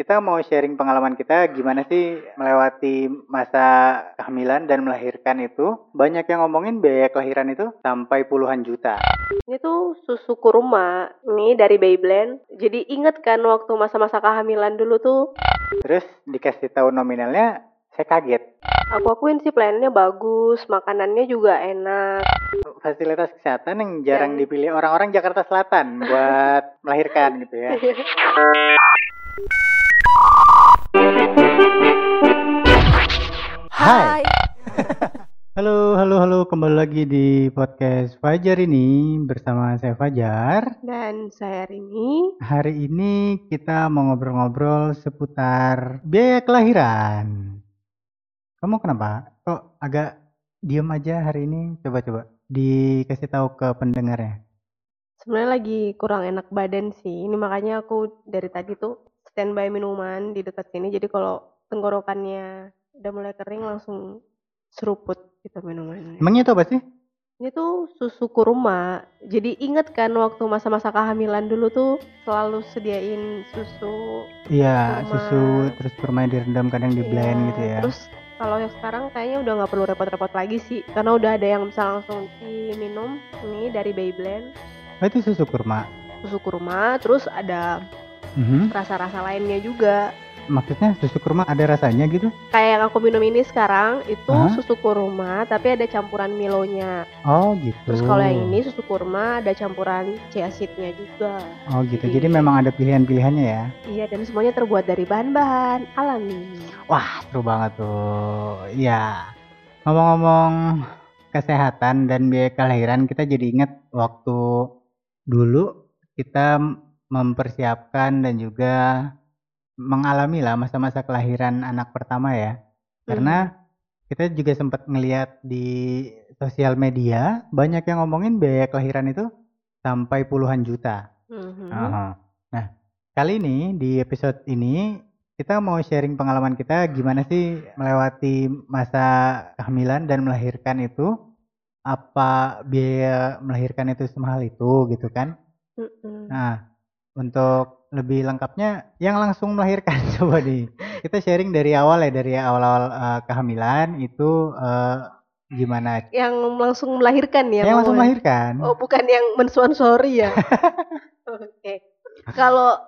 Kita mau sharing pengalaman kita gimana sih melewati masa kehamilan dan melahirkan itu. Banyak yang ngomongin biaya kelahiran itu sampai puluhan juta. Ini tuh susu kurma, ini dari Beyblend. Jadi inget kan waktu masa-masa kehamilan dulu tuh, Terus dikasih tahu nominalnya, saya kaget. aku akuin sih pelayanannya bagus, makanannya juga enak. Fasilitas kesehatan yang jarang Yang- dipilih orang-orang Jakarta Selatan buat melahirkan gitu ya. Hai. Halo, halo, halo. Kembali lagi di podcast Fajar ini bersama saya Fajar. Dan saya Rini, Hari ini kita mau ngobrol-ngobrol seputar biaya kelahiran. Kamu kenapa? Kok agak diem aja hari ini? Coba-coba dikasih tahu ke pendengarnya. sebenarnya lagi kurang enak badan sih. Ini makanya aku dari tadi tuh standby minuman di dekat sini. Jadi kalau tenggorokannya udah mulai kering langsung seruput gitu minumannya. Emangnya itu apa sih? Ini tuh susu kurma. Jadi inget kan waktu masa-masa kehamilan dulu tuh selalu sediain susu. Iya, Kurma. susu terus kurma direndam kadang di blend Iya, gitu ya. Terus kalau yang sekarang kayaknya udah nggak perlu repot-repot lagi sih, karena udah ada yang bisa langsung diminum. Ini dari Beyblend, Oh, itu susu kurma. susu kurma. Terus ada Mhm. rasa-rasa lainnya juga. Maksudnya susu kurma ada rasanya gitu? Kayak yang aku minum ini sekarang itu Hah? susu kurma, tapi ada campuran Milonya. Oh gitu. Terus kalau yang ini susu kurma ada campuran chia seed-nya juga. Oh gitu. Jadi- Jadi memang ada pilihan-pilihannya ya. Iya, dan semuanya terbuat dari bahan-bahan alami. Wah, seru banget tuh. Iya. Ngomong-ngomong kesehatan dan biaya kelahiran, kita jadi ingat waktu dulu kita mempersiapkan dan juga mengalami lah masa-masa kelahiran anak pertama ya. Karena kita juga sempat ngeliat di sosial media banyak yang ngomongin biaya kelahiran itu sampai puluhan juta. Mhm. Aha. Nah, kali ini di episode ini kita mau sharing pengalaman kita gimana sih melewati masa kehamilan dan melahirkan itu apa biaya melahirkan itu semahal itu gitu kan? Mhm. Nah, untuk lebih lengkapnya yang langsung melahirkan coba nih. Kita sharing dari awal ya dari awal-awal eh, kehamilan itu eh, gimana? Yang langsung melahirkan ya? yang langsung melahirkan. Oh, bukan yang mensuan-sorry ya? Oke. Kalau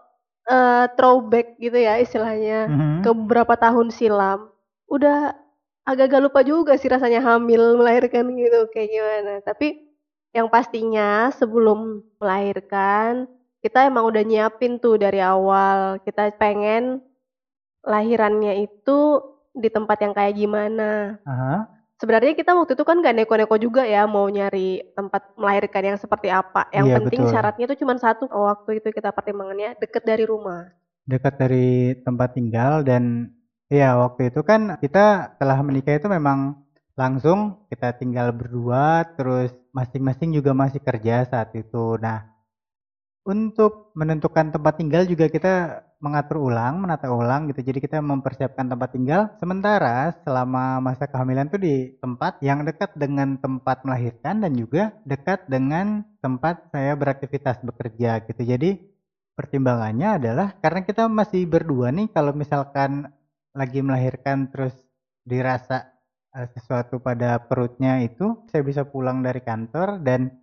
eh, throwback gitu ya istilahnya Mhm. ke beberapa tahun silam, udah agak-agak lupa juga sih rasanya hamil melahirkan gitu kayak gimana. Tapi yang pastinya sebelum melahirkan kita emang udah nyiapin tuh dari awal. Kita pengen lahirannya itu di tempat yang kayak gimana. Aha. Sebenarnya kita waktu itu kan gak neko-neko juga ya mau nyari tempat melahirkan yang seperti apa. Yang Iya, penting betul. syaratnya tuh cuma satu waktu itu kita pertimbangannya deket dari rumah. dekat dari tempat tinggal dan ya waktu itu kan kita setelah menikah itu memang langsung kita tinggal berdua terus masing-masing juga masih kerja saat itu. Nah, untuk menentukan tempat tinggal juga kita mengatur ulang, menata ulang gitu. Jadi kita mempersiapkan tempat tinggal sementara selama masa kehamilan tuh di tempat yang dekat dengan tempat melahirkan dan juga dekat dengan tempat saya beraktivitas bekerja gitu. Jadi pertimbangannya adalah karena kita masih berdua nih kalau misalkan lagi melahirkan terus dirasa eh, sesuatu pada perutnya itu saya bisa pulang dari kantor dan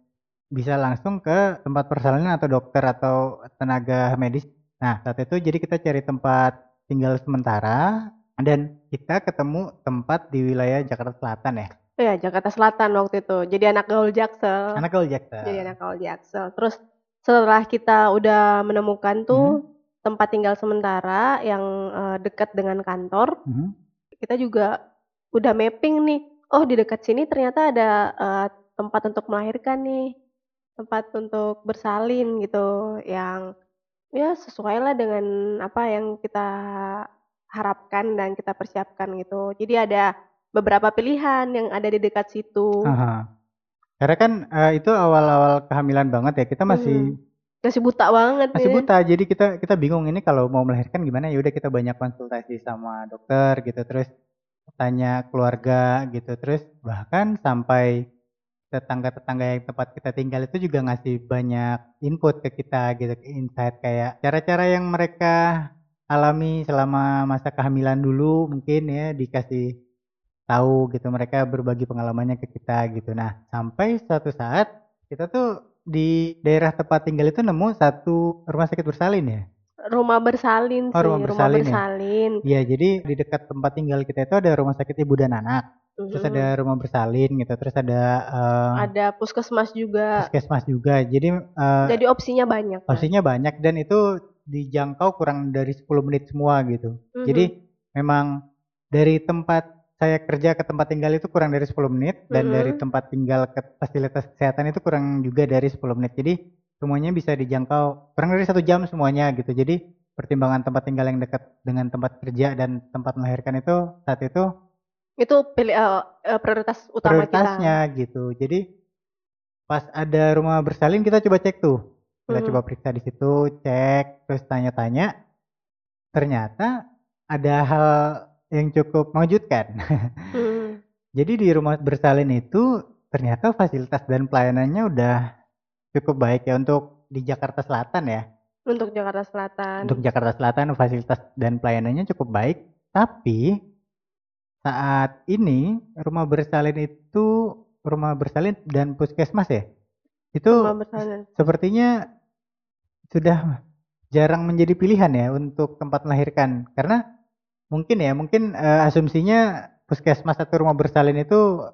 bisa langsung ke tempat persalinan atau dokter atau tenaga medis. Nah, saat itu jadi kita cari tempat tinggal sementara dan kita ketemu tempat di wilayah Jakarta Selatan ya. Ya, Jakarta Selatan waktu itu. Jadi anak gaul Jaksel. Anak gaul Jakarta. Jadi anak gaul Jaksel. Terus setelah kita udah menemukan tuh Hmm. tempat tinggal sementara yang eh, dekat dengan kantor, Mhm. kita juga udah mapping nih. Oh, di dekat sini ternyata ada eh, tempat untuk melahirkan nih. Tempat untuk bersalin gitu yang ya sesuai lah dengan apa yang kita harapkan dan kita persiapkan gitu. Jadi ada beberapa pilihan yang ada di dekat situ. Aha. Karena kan eh, itu awal-awal kehamilan banget ya. Kita masih Masih buta banget masih nih. buta. Jadi kita kita bingung ini kalau mau melahirkan gimana ya udah kita banyak konsultasi sama dokter gitu terus tanya keluarga gitu terus bahkan sampai tetangga-tetangga yang tempat kita tinggal itu juga ngasih banyak input ke kita gitu insight kayak cara-cara yang mereka alami selama masa kehamilan dulu mungkin ya dikasih tahu gitu mereka berbagi pengalamannya ke kita gitu. Nah, sampai suatu saat kita tuh di daerah tempat tinggal itu nemu satu rumah sakit bersalin ya. Rumah bersalin Oh, sih, rumah rumah bersalin ya? bersalin. Iya, jadi di dekat tempat tinggal kita itu ada rumah sakit ibu dan anak. Terus Mhm. ada rumah bersalin gitu. Terus ada eh, Ada puskesmas juga. puskesmas juga. Jadi eh, Jadi opsinya banyak. kan? opsinya banyak dan itu dijangkau kurang dari 10 menit semua gitu. Mhm. Jadi memang dari tempat saya kerja ke tempat tinggal itu kurang dari 10 menit dan Mhm. dari tempat tinggal ke fasilitas kesehatan itu kurang juga dari 10 menit. Jadi semuanya bisa dijangkau kurang dari satu jam semuanya gitu. Jadi pertimbangan tempat tinggal yang dekat dengan tempat kerja dan tempat melahirkan itu saat itu itu pilih eh, prioritas utama prioritasnya gitu. Jadi pas ada rumah bersalin kita coba cek tuh. Kita Mhm. coba periksa di situ, cek, terus tanya-tanya. Ternyata ada hal yang cukup mengejutkan. kita. Mhm. Jadi di rumah bersalin itu ternyata fasilitas dan pelayanannya udah cukup baik ya untuk di Jakarta Selatan ya. Untuk Jakarta Selatan. Untuk Jakarta Selatan fasilitas dan pelayanannya cukup baik, tapi saat ini rumah bersalin itu rumah bersalin dan puskesmas ya. Itu sepertinya sudah jarang menjadi pilihan ya untuk tempat melahirkan. Karena mungkin ya mungkin eh, asumsinya puskesmas atau rumah bersalin itu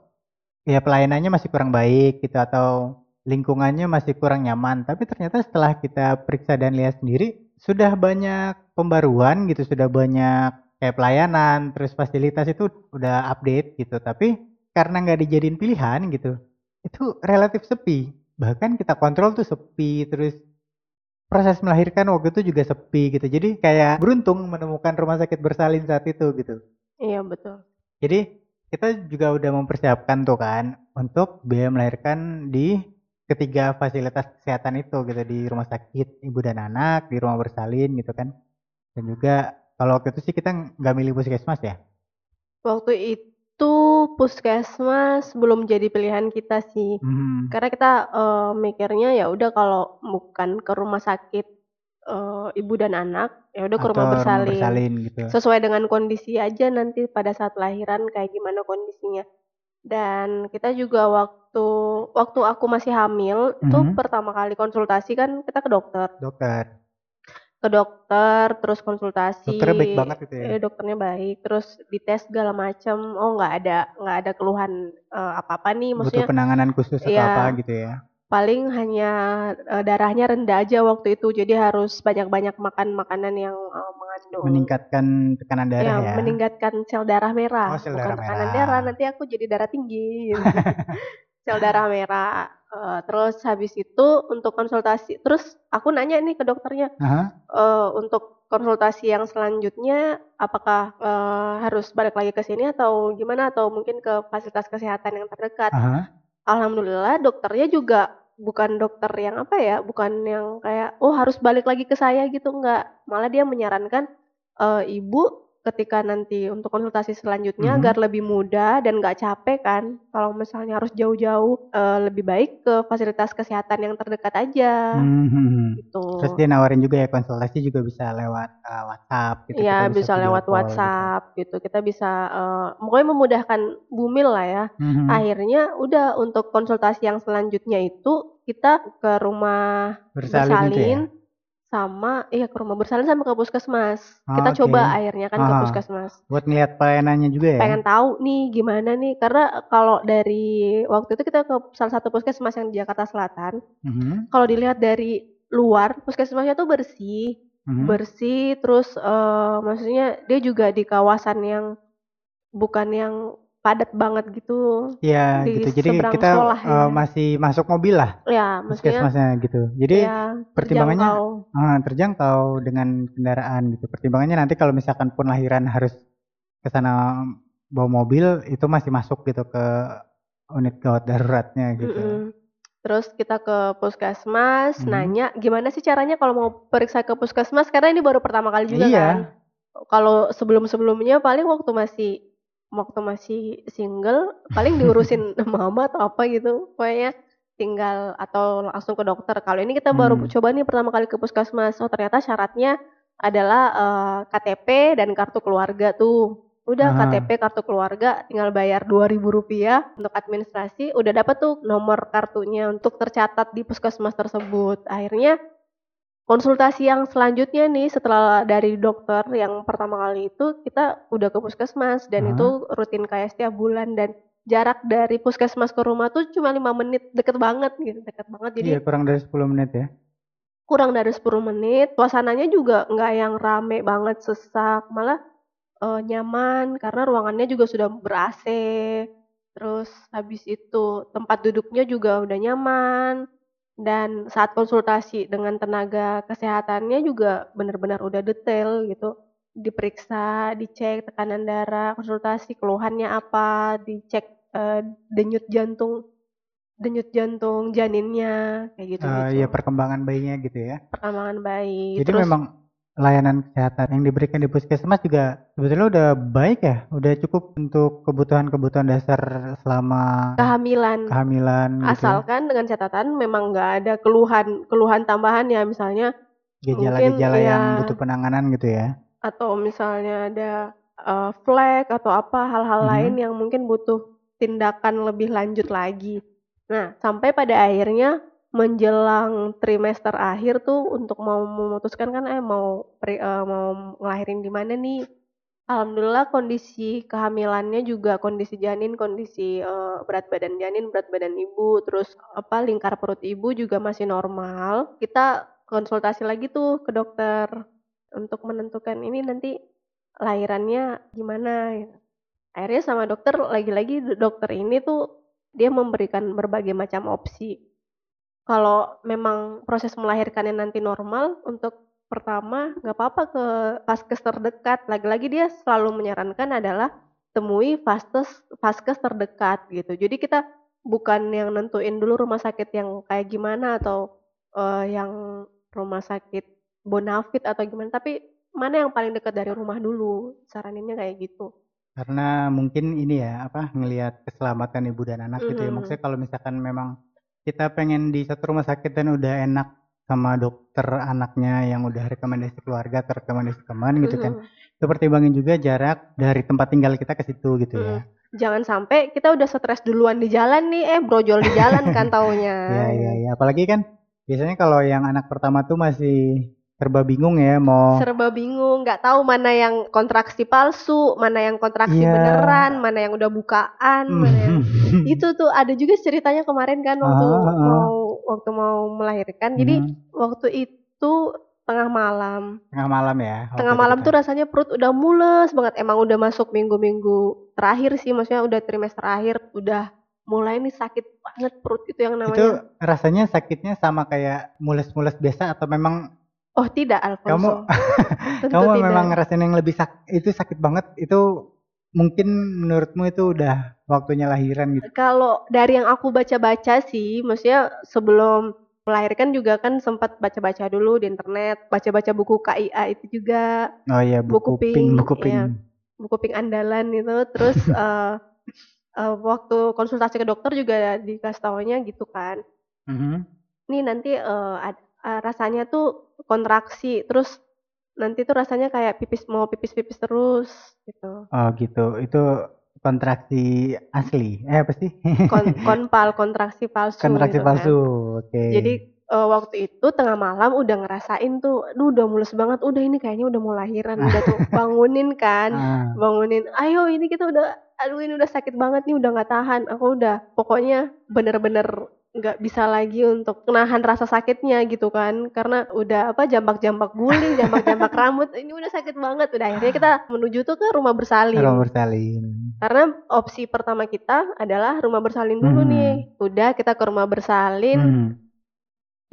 ya pelayanannya masih kurang baik gitu atau lingkungannya masih kurang nyaman. Tapi ternyata setelah kita periksa dan lihat sendiri sudah banyak pembaruan gitu sudah banyak kayak pelayanan terus fasilitas itu udah update gitu. Tapi karena nggak dijadiin pilihan gitu itu relatif sepi. Bahkan kita kontrol tuh sepi terus proses melahirkan waktu itu juga sepi gitu. Jadi kayak beruntung menemukan rumah sakit bersalin saat itu gitu. Iya betul. jadi kita juga udah mempersiapkan tuh kan untuk biaya melahirkan di ketiga fasilitas kesehatan itu gitu. Di rumah sakit ibu dan anak di rumah bersalin gitu kan. Dan juga kalau waktu itu sih kita nggak milih puskesmas ya Waktu itu puskesmas belum jadi pilihan kita sih. Hmm, Karena kita eh, mikirnya ya udah kalau bukan ke rumah sakit eh, ibu dan anak, ya udah ke rumah bersalin. bersalin gitu Sesuai dengan kondisi aja nanti pada saat lahiran kayak gimana kondisinya. Dan kita juga waktu waktu aku masih hamil itu Mhm. pertama kali konsultasi kan kita ke dokter, dokter ke dokter terus konsultasi. dokternya baik banget gitu ya Eh, dokternya baik, terus dites segala macam. Oh nggak ada nggak ada keluhan eh, apa-apa nih, butuh maksudnya penanganan khusus atau Iya. apa gitu ya paling hanya eh, darahnya rendah aja waktu itu, jadi harus banyak-banyak makan makanan yang eh, mengandung meningkatkan tekanan darah ya, ya meningkatkan sel darah merah, Oh, sel bukan darah tekanan merah. darah. Nanti aku jadi darah tinggi. gitu. sel darah merah. Eh, terus habis itu untuk konsultasi, terus aku nanya nih ke dokternya, Aha, eh, untuk konsultasi yang selanjutnya apakah eh, harus balik lagi ke sini atau gimana atau mungkin ke fasilitas kesehatan yang terdekat. aha. Alhamdulillah dokternya juga bukan dokter yang apa ya, bukan yang kayak oh harus balik lagi ke saya gitu enggak. Malah dia menyarankan eh, ibu ketika nanti untuk konsultasi selanjutnya Mhm. agar lebih mudah dan nggak capek kan. Kalau misalnya harus jauh-jauh eh, lebih baik ke fasilitas kesehatan yang terdekat aja Hmm, gitu. Terus dia nawarin juga ya konsultasi juga bisa lewat uh, WhatsApp gitu. Iya kita bisa video lewat gitu. WhatsApp gitu. Kita bisa eh, pokoknya memudahkan bumil lah ya. Mhm. Akhirnya udah untuk konsultasi yang selanjutnya itu kita ke rumah Bersalin, ya. bersalin sama iya ke rumah bersalin sama ke puskesmas. Ah, Kita oke. coba akhirnya kan ke Ah. puskesmas. Buat ngeliat pelayanannya juga ya. Pengen tahu nih gimana nih karena kalau dari waktu itu kita ke salah satu puskesmas yang di Jakarta Selatan. Mhm, Kalau dilihat dari luar puskesmasnya tuh bersih, mhm. bersih terus eh, maksudnya dia juga di kawasan yang bukan yang padat banget gitu. Iya gitu. Jadi kita sekolah uh, masih masuk mobil lah Ya, maksudnya puskesmasnya gitu. Jadi ya pertimbangannya terjangkau. ah, terjangkau dengan kendaraan gitu. Pertimbangannya nanti kalau misalkan pun lahiran harus ke sana bawa mobil itu masih masuk gitu ke unit gawat daruratnya gitu. Mm-mm. Terus kita ke puskesmas, Mhm. nanya gimana sih caranya kalau mau periksa ke puskesmas karena ini baru pertama kali juga Iya. kan. Kalau sebelum-sebelumnya paling waktu masih waktu masih single paling diurusin mama atau apa gitu. Pokoknya tinggal atau langsung ke dokter. Kalau ini kita baru Hmm. coba nih pertama kali ke puskesmas. Oh ternyata syaratnya adalah uh, eh, KTP dan kartu keluarga tuh. Udah Aha. KTP kartu keluarga tinggal bayar dua ribu rupiah untuk administrasi, udah dapat tuh nomor kartunya untuk tercatat di puskesmas tersebut. Akhirnya konsultasi yang selanjutnya nih setelah dari dokter yang pertama kali itu kita udah ke puskesmas. Dan Aha. itu rutin kayak setiap bulan. Dan jarak dari puskesmas ke rumah tuh cuma lima menit. Deket banget gitu deket banget. Jadi iya, kurang dari 10 menit ya? Kurang dari 10 menit. Suasananya juga nggak yang rame banget sesak. Malah uh, nyaman. Karena ruangannya juga sudah ber-AC. Terus habis itu tempat duduknya juga udah nyaman dan saat konsultasi dengan tenaga kesehatannya juga benar-benar udah detail gitu. Diperiksa, dicek tekanan darah, konsultasi keluhannya apa, dicek uh, denyut jantung denyut jantung janinnya kayak gitu, uh, gitu. Iya perkembangan bayinya gitu ya. Perkembangan bayi. Jadi Terus, memang layanan kesehatan yang diberikan di puskesmas juga sebetulnya udah baik ya, udah cukup untuk kebutuhan-kebutuhan dasar selama kehamilan. Kehamilan. Gitu. Asalkan dengan catatan memang nggak ada keluhan keluhan tambahan ya misalnya gejala-gejala ya, yang butuh penanganan gitu ya. Atau misalnya ada uh, flek atau apa hal-hal hmm. lain yang mungkin butuh tindakan lebih lanjut lagi. Nah, sampai pada akhirnya menjelang trimester akhir tuh untuk mau memutuskan kan eh mau pre, uh, mau ngelahirin di mana nih Alhamdulillah kondisi kehamilannya juga kondisi janin, kondisi uh, berat badan janin, berat badan ibu, terus apa lingkar perut ibu juga masih normal. Kita konsultasi lagi tuh ke dokter untuk menentukan ini nanti lahirannya gimana. Akhirnya sama dokter lagi-lagi dokter ini tuh dia memberikan berbagai macam opsi kalau memang proses melahirkannya nanti normal untuk pertama nggak apa-apa ke vaskes terdekat lagi-lagi dia selalu menyarankan adalah temui vaskes vaskes terdekat gitu jadi kita bukan yang nentuin dulu rumah sakit yang kayak gimana atau uh, yang rumah sakit bonafit atau gimana tapi mana yang paling dekat dari rumah dulu saraninnya kayak gitu karena mungkin ini ya apa ngelihat keselamatan ibu dan anak mm -hmm. gitu ya mm-hmm. maksudnya kalau misalkan memang kita pengen di satu rumah sakit dan udah enak sama dokter anaknya yang udah rekomendasi keluarga rekomendasi teman gitu kan. Mm-hmm. Itu pertimbangin juga jarak dari tempat tinggal kita ke situ gitu mm. ya. Jangan sampai kita udah stres duluan di jalan nih, eh brojol di jalan kan taunya. Iya iya iya, apalagi kan biasanya kalau yang anak pertama tuh masih serba bingung ya mau serba bingung nggak tahu mana yang kontraksi palsu mana yang kontraksi yeah. beneran mana yang udah bukaan mana yang itu tuh ada juga ceritanya kemarin kan waktu ah, ah, ah. mau waktu mau melahirkan jadi hmm. waktu itu tengah malam tengah malam ya tengah malam tuh rasanya perut udah mules banget emang udah masuk minggu-minggu terakhir sih maksudnya udah trimester akhir udah mulai nih sakit banget perut itu yang namanya itu rasanya sakitnya sama kayak mules-mules biasa atau memang Oh tidak Alfonso. Kamu kamu tidak. memang ngerasain yang lebih sak itu sakit banget itu mungkin menurutmu itu udah waktunya lahiran gitu. Kalau dari yang aku baca-baca sih, maksudnya sebelum melahirkan juga kan sempat baca-baca dulu di internet, baca-baca buku KIA itu juga. Oh iya buku, buku pink, pink, buku pink. Ya, buku pink andalan itu. Terus uh, uh, waktu konsultasi ke dokter juga dikasih taunya gitu kan. Mm -hmm. Nih nanti uh, uh, rasanya tuh kontraksi terus nanti tuh rasanya kayak pipis mau pipis-pipis terus gitu. Oh gitu. Itu kontraksi asli. Eh apa sih? Kon konpal kontraksi palsu. Kontraksi gitu palsu. Kan. Oke. Okay. Jadi uh, waktu itu tengah malam udah ngerasain tuh, aduh udah mulus banget, udah ini kayaknya udah mau lahiran, udah tuh bangunin kan, ah. bangunin, ayo ini kita udah, aduh ini udah sakit banget nih, udah nggak tahan, aku udah, pokoknya bener-bener nggak bisa lagi untuk menahan rasa sakitnya gitu kan. Karena udah apa jambak-jambak guling jambak-jambak rambut ini udah sakit banget. Udah akhirnya kita menuju tuh ke rumah bersalin. Rumah bersalin. Karena opsi pertama kita adalah rumah bersalin dulu hmm. nih. Udah kita ke rumah bersalin. Hmm.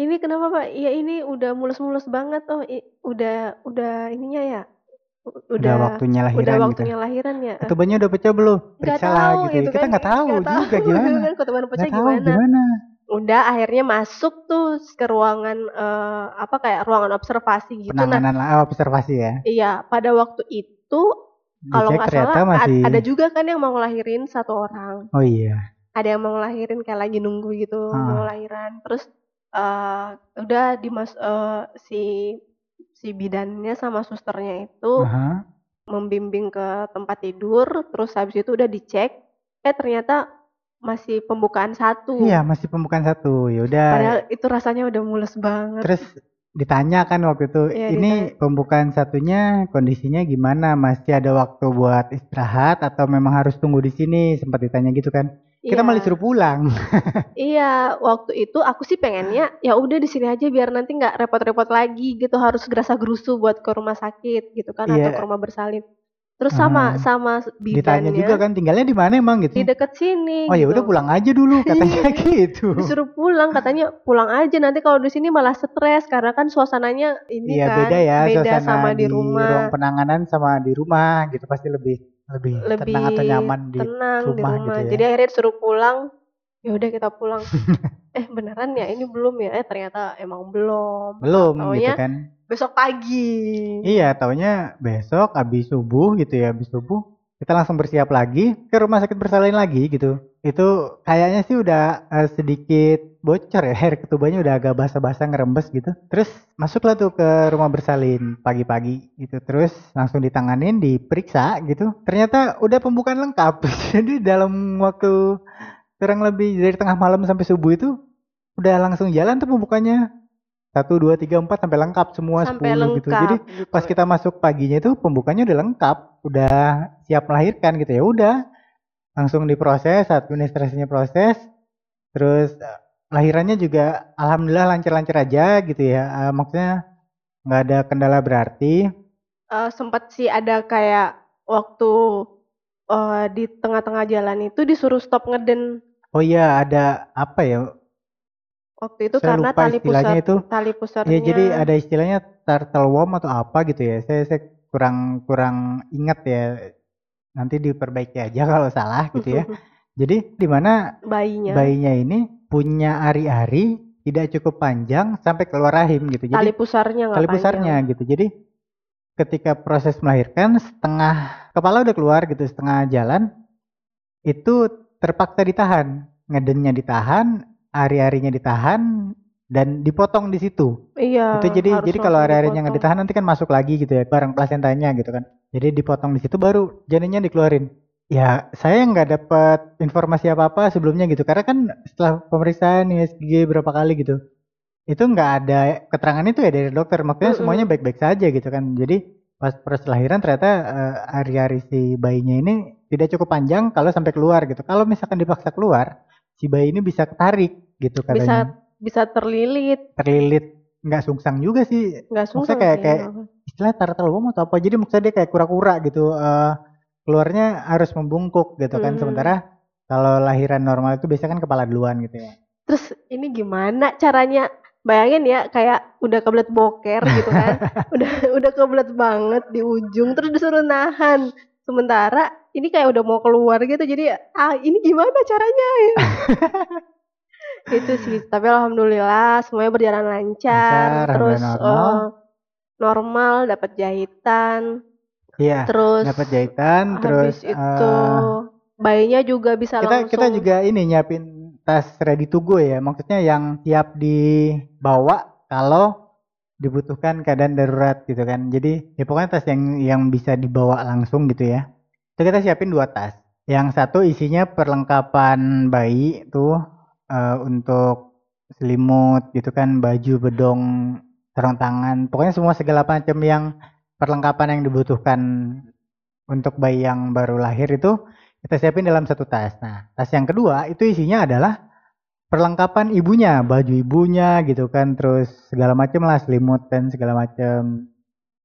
ini kenapa pak? Iya ini udah mulus-mulus banget. Oh i, udah udah ininya ya? Udah, udah waktunya lahiran udah gitu. waktunya gitu. lahiran ya? Ketubannya udah pecah belum? Periksa lah gitu, gitu kita kan. nggak tahu gak juga tahu, gimana. Ketuban pecah gimana. gimana udah akhirnya masuk tuh ke ruangan uh, apa kayak ruangan observasi gitu. Penanganan nah, observasi ya. iya pada waktu itu kalau nggak salah masih... ada juga kan yang mau ngelahirin satu orang. Oh iya. Ada yang mau ngelahirin kayak lagi nunggu gitu ah. mau lahiran. Terus uh, udah dimas uh, si si bidannya sama susternya itu Aha. membimbing ke tempat tidur, terus habis itu udah dicek, eh ternyata masih pembukaan satu. Iya, masih pembukaan satu. Ya udah. Padahal itu rasanya udah mules banget. Terus ditanya kan waktu itu, Iya, ini ditanya. pembukaan satunya kondisinya gimana? Masih ada waktu buat istirahat atau memang harus tunggu di sini? Sempat ditanya gitu kan. Kita Iya. malah disuruh pulang. Iya, waktu itu aku sih pengennya ya udah di sini aja biar nanti nggak repot-repot lagi gitu harus gerasa-gerusu buat ke rumah sakit gitu kan atau Iya. ke rumah bersalin. Terus sama Ah. sama Ditanya juga kan tinggalnya di mana emang gitu. di deket sini Oh ya gitu. udah pulang aja dulu katanya gitu. Disuruh pulang katanya pulang aja nanti kalau di sini malah stres karena kan suasananya ini Iya kan beda ya beda suasana sama di ruang rumah. penanganan sama di rumah gitu pasti lebih lebih, Lebih tenang atau nyaman di tenang di rumah rumah. gitu ya. Jadi akhirnya disuruh pulang. Ya udah kita pulang. eh beneran ya ini belum ya? Eh ternyata emang belum. belum Taunya gitu kan. besok pagi. Iya, taunya besok habis subuh gitu ya, habis subuh kita langsung bersiap lagi ke rumah sakit bersalin lagi gitu. Itu kayaknya sih udah eh, sedikit bocor ya, air ketubanya udah agak basah-basah ngerembes gitu. Terus masuklah tuh ke rumah bersalin pagi-pagi gitu. Terus langsung ditanganin, diperiksa gitu. Ternyata udah pembukaan lengkap. Jadi dalam waktu kurang lebih dari tengah malam sampai subuh itu udah langsung jalan tuh pembukanya. Satu, dua, tiga, empat sampai lengkap semua sampai 10 lengkap gitu. Jadi gitu. pas kita masuk paginya itu pembukanya udah lengkap, udah siap melahirkan gitu ya udah langsung diproses, administrasinya proses, terus eh, lahirannya juga alhamdulillah lancar-lancar aja gitu ya, Eh, maksudnya nggak ada kendala berarti. Eh, sempat sih ada kayak waktu eh, di tengah-tengah jalan itu disuruh stop ngeden Oh iya ada apa ya? waktu itu Saya karena lupa tali istilahnya pusat itu. tali pusarnya Ya jadi ada istilahnya turtle worm atau apa gitu ya. Saya, saya kurang kurang ingat ya. Nanti diperbaiki aja kalau salah gitu ya. Jadi di mana bayinya bayinya ini punya ari-ari tidak cukup panjang sampai keluar rahim gitu. Jadi tali pusarnya nggak tali pusarnya panjang. gitu. Jadi ketika proses melahirkan setengah kepala udah keluar gitu, setengah jalan itu terpaksa ditahan. Ngedennya ditahan, ari-arinya ditahan dan dipotong di situ. Iya. itu jadi jadi kalau ari-arinya nggak ditahan nanti kan masuk lagi gitu ya barang plasentanya gitu kan. Jadi dipotong di situ baru janinnya dikeluarin. Ya saya nggak dapat informasi apa-apa sebelumnya gitu karena kan setelah pemeriksaan USG berapa kali gitu itu nggak ada keterangan itu ya dari dokter makanya Mm-mm. semuanya baik-baik saja gitu kan jadi pas proses lahiran ternyata eh, ari-ari si bayinya ini tidak cukup panjang kalau sampai keluar gitu. Kalau misalkan dipaksa keluar si bayi ini bisa ketarik gitu bisa katanya. Bisa terlilit. Terlilit. Nggak sungsang juga sih. Nggak Maksudnya susah kayak- kayak- istilah turtle worm atau apa. Jadi maksudnya dia kayak kura-kura gitu. Eh, keluarnya harus membungkuk gitu kan. Hmm. sementara kalau lahiran normal itu biasanya kan kepala duluan gitu ya. Terus ini gimana caranya? Bayangin ya kayak udah kebelet boker gitu kan. Udah udah kebelet banget di ujung terus disuruh nahan sementara ini kayak udah mau keluar gitu jadi ah ini gimana caranya itu sih tapi alhamdulillah semuanya berjalan lancar, Lancar, terus normal. eh, normal dapat jahitan iya terus dapat jahitan terus habis itu eh, bayinya juga bisa kita langsung kita juga ini nyiapin tas ready to go ya maksudnya yang siap dibawa kalau dibutuhkan keadaan darurat gitu kan. Jadi ya pokoknya tas yang yang bisa dibawa langsung gitu ya. Itu kita siapin dua tas. Yang satu isinya perlengkapan bayi tuh eh, untuk selimut gitu kan baju bedong sarung tangan. Pokoknya semua segala macam yang perlengkapan yang dibutuhkan untuk bayi yang baru lahir itu kita siapin dalam satu tas. Nah, tas yang kedua itu isinya adalah perlengkapan ibunya, baju ibunya gitu kan, terus segala macam lah selimut dan segala macam.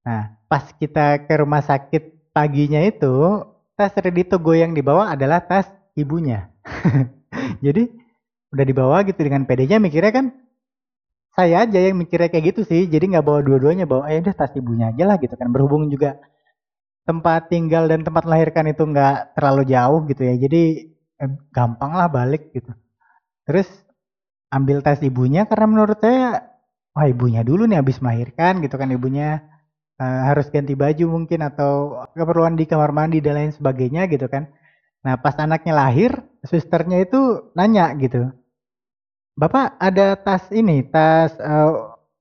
Nah, pas kita ke rumah sakit paginya itu, tas to go yang dibawa adalah tas ibunya. Jadi udah dibawa gitu dengan pedenya mikirnya kan saya aja yang mikirnya kayak gitu sih. Jadi nggak bawa dua-duanya, bawa ya udah tas ibunya aja lah gitu kan. Berhubung juga tempat tinggal dan tempat melahirkan itu nggak terlalu jauh gitu ya jadi eh, gampang lah balik gitu terus ambil tas ibunya karena menurut saya wah ibunya dulu nih habis melahirkan gitu kan ibunya eh, harus ganti baju mungkin atau keperluan di kamar mandi dan lain sebagainya gitu kan nah pas anaknya lahir susternya itu nanya gitu bapak ada tas ini tas eh,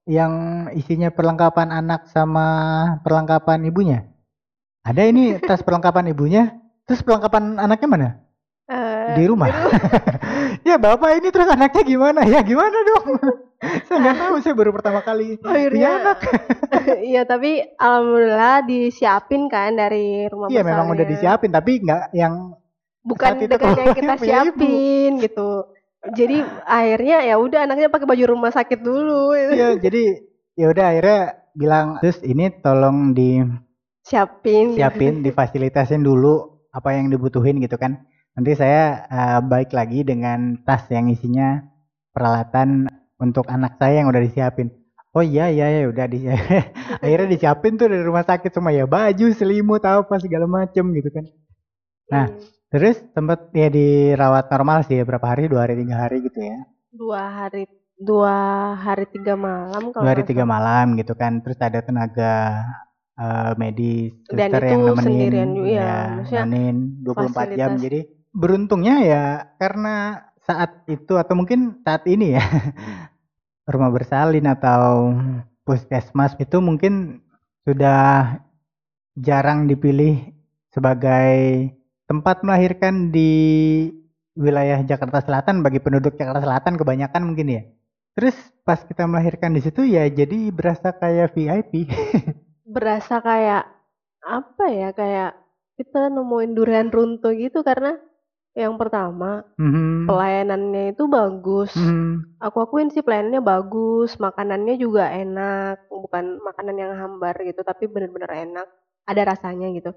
yang isinya perlengkapan anak sama perlengkapan ibunya? Ada ini tas perlengkapan ibunya, terus perlengkapan anaknya mana? Di rumah. ya bapak ini terus anaknya gimana? Ya gimana dong? saya nggak tahu, saya baru pertama kali punya akhirnya anak. iya tapi alhamdulillah disiapin kan dari rumah Iya memang udah disiapin, tapi nggak yang bukan dengan yang kita ibu. siapin gitu jadi akhirnya ya udah anaknya pakai baju rumah sakit dulu Iya, jadi ya udah akhirnya bilang terus ini tolong siapin gitu. disiapin, difasilitasin dulu apa yang dibutuhin gitu kan. Nanti saya eh, balik lagi dengan tas yang isinya peralatan untuk anak saya yang udah disiapin. Oh iya iya ya udah di akhirnya disiapin tuh dari rumah sakit semua ya baju, selimut, apa segala macem gitu kan. Nah, Hmm, Terus sempat ya dirawat normal sih berapa hari? Dua hari tiga hari gitu ya. dua hari dua hari tiga malam kalau Dua hari tiga malam gitu kan. Terus ada tenaga eh, medis Dan suster itu yang nemenin sendirian ya, ya, maksudnya nemenin 24 jam. Jadi beruntungnya ya karena saat itu atau mungkin saat ini ya rumah bersalin atau puskesmas itu mungkin sudah jarang dipilih sebagai tempat melahirkan di wilayah Jakarta Selatan bagi penduduk Jakarta Selatan kebanyakan mungkin ya. Terus pas kita melahirkan di situ ya jadi berasa kayak VIP. berasa kayak apa ya kayak kita nemuin durian runtuh gitu karena yang pertama Mhm. pelayanannya itu bagus Mhm. aku akuin sih pelayanannya bagus makanannya juga enak bukan makanan yang hambar gitu tapi bener-bener enak ada rasanya gitu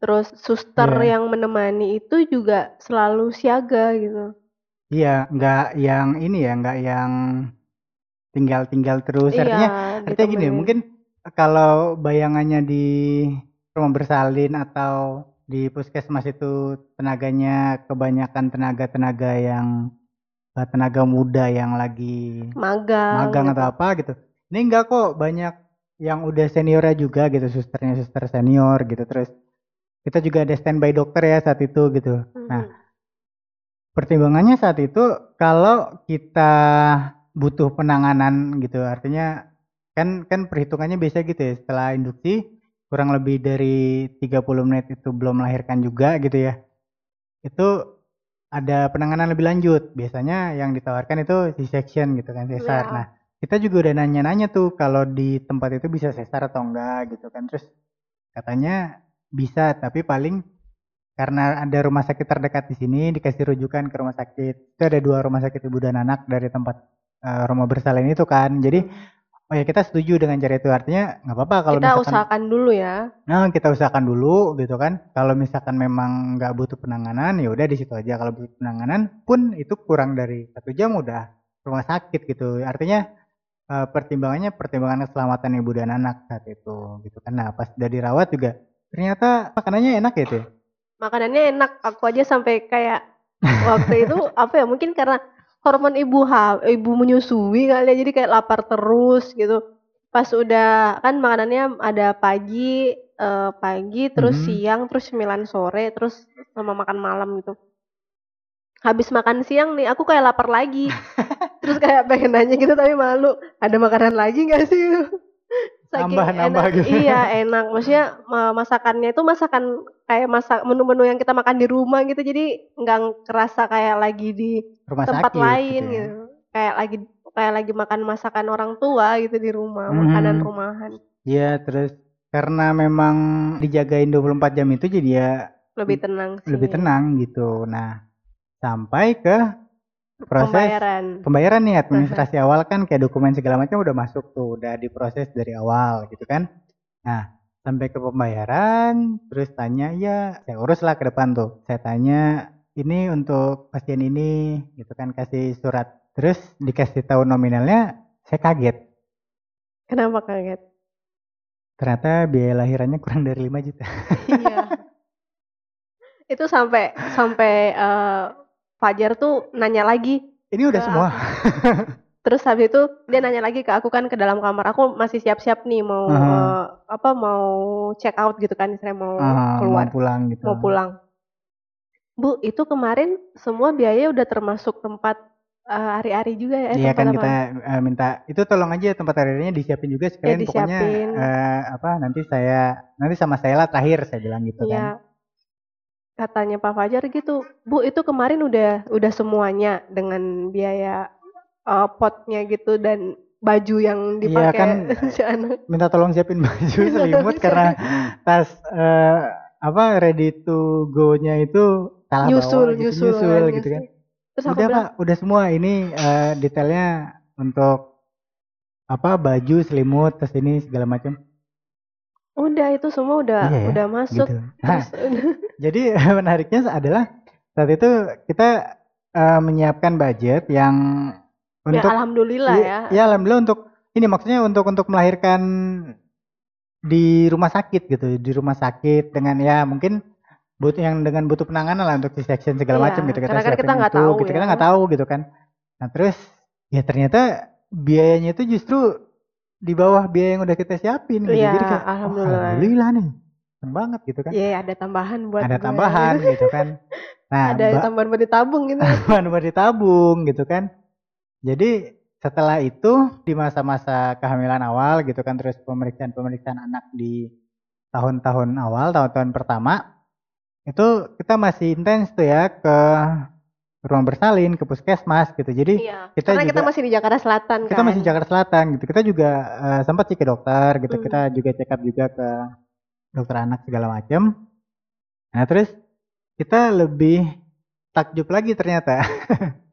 terus suster Iya. yang menemani itu juga selalu siaga gitu Iya, nggak yang ini ya, nggak yang tinggal-tinggal terus. Artinya, iya artinya gini, mungkin kalau bayangannya di rumah bersalin atau di puskesmas itu tenaganya kebanyakan tenaga-tenaga yang eh, tenaga muda yang lagi magang magang gitu. atau apa gitu. Ini enggak kok banyak yang udah seniornya juga gitu, susternya suster senior gitu. Terus kita juga ada standby dokter ya saat itu gitu. Nah, Mhm. pertimbangannya saat itu kalau kita butuh penanganan gitu, artinya kan kan perhitungannya biasa gitu ya, setelah induksi kurang lebih dari 30 menit itu belum melahirkan juga gitu ya. Itu ada penanganan lebih lanjut. Biasanya yang ditawarkan itu C-section gitu kan, sesar. Iya. Nah, kita juga udah nanya-nanya tuh kalau di tempat itu bisa sesar atau enggak gitu kan. Terus katanya bisa, tapi paling karena ada rumah sakit terdekat di sini dikasih rujukan ke rumah sakit. Itu ada dua rumah sakit ibu dan anak dari tempat eh, rumah bersalin itu kan. Jadi oh ya kita setuju dengan cara itu. Artinya nggak apa-apa kalau kita misalkan usahakan dulu ya Nah, kita usahakan dulu gitu kan. Kalau misalkan memang nggak butuh penanganan, ya udah di situ aja. Kalau butuh penanganan pun itu kurang dari satu jam udah rumah sakit gitu. Artinya eh, pertimbangannya pertimbangan keselamatan ibu dan anak saat itu gitu kan. Nah, pas udah dirawat juga ternyata makanannya enak ya tuh. makanannya enak aku aja sampai kayak waktu itu apa ya mungkin karena hormon ibu ha ibu menyusui kali ya. Jadi kayak lapar terus gitu. Pas udah kan makanannya ada pagi eh, pagi terus Mhm. siang terus sembilan sore terus sama makan malam gitu. Habis makan siang nih aku kayak lapar lagi. Terus kayak pengen nanya gitu tapi malu. Ada makanan lagi nggak sih Saking Nambah-nambah enak- gitu. iya enak maksudnya ma- masakannya itu masakan kayak masak menu-menu yang kita makan di rumah gitu jadi nggak kerasa kayak lagi di Rumah tempat sakit lain gitu ya. gitu kayak lagi kayak lagi makan masakan orang tua gitu di rumah Mhm. makanan rumahan Iya, terus karena memang dijagain 24 jam itu jadi ya lebih tenang sih lebih tenang gitu. Nah, sampai ke proses pembayaran pembayaran nih administrasi awal kan kayak dokumen segala macam udah masuk tuh, udah diproses dari awal gitu kan. Nah, sampai ke pembayaran, terus tanya ya saya urus lah ke depan tuh. Saya tanya ini untuk pasien ini gitu kan kasih surat. Terus dikasih tahu nominalnya, saya kaget. kenapa kaget Ternyata biaya lahirannya kurang dari 5 juta. iya itu sampai sampai eh, Fajar tuh nanya lagi Ini udah semua. Terus habis itu dia nanya lagi ke aku kan ke dalam kamar. Aku masih siap-siap nih mau Aha. eh, apa mau check out gitu kan, saya mau Ah, keluar, mau pulang gitu. mau pulang. Bu, itu kemarin semua biaya udah termasuk tempat eh, ari-ari juga ya? Iya kan apa? kita eh, minta itu tolong aja tempat airnya disiapin juga sekalian pokoknya disiapin. eh, apa nanti saya nanti sama saya lah terakhir saya bilang gitu kan. Iya. Katanya Pak Fajar gitu, Bu itu kemarin udah udah semuanya dengan biaya eh, potnya gitu dan baju yang Iya dipakai kan si anak. minta tolong siapin baju tolong selimut karena tas eh, apa ready to go-nya itu salah nyusul, bawa gitu, nyusul, nyusul kan, gitu kan. nyusul. Terus Udah bilang, Pak, udah semua ini eh, detailnya untuk apa baju, selimut, terus ini segala macam. Udah itu semua udah Iya ya, udah masuk. Gitu. Nah, jadi menariknya adalah saat itu kita eh, menyiapkan budget yang ya untuk alhamdulillah Iya, ya. ya alhamdulillah untuk ini maksudnya untuk untuk melahirkan di rumah sakit gitu, di rumah sakit dengan ya mungkin butuh yang dengan butuh penanganan lah untuk C-section segala Iya, macam gitu kita karena kita nggak itu, tahu gitu kita ya. nggak tahu gitu kan. Nah terus ya ternyata biayanya itu justru di bawah biaya yang udah kita siapin gitu. Iya, Jadi kayak "Wah, alhamdulillah. alhamdulillah nih. Seneng banget gitu kan. Iya, ada tambahan buat Ada gue. tambahan gitu kan. Nah, ada ba- tambahan buat ditabung gitu. tambahan buat ditabung gitu kan. Jadi setelah itu di masa-masa kehamilan awal gitu kan terus pemeriksaan-pemeriksaan anak di tahun-tahun awal, tahun-tahun pertama itu kita masih intens tuh ya ke ruang bersalin, ke puskesmas gitu. Jadi Iya. kita Karena kita juga- masih di Jakarta Selatan kita kan. masih Jakarta Selatan gitu. Kita juga eh, sempat sih ke dokter gitu. Hmm. Kita juga check up juga ke dokter anak segala macam. Nah, terus kita lebih takjub lagi ternyata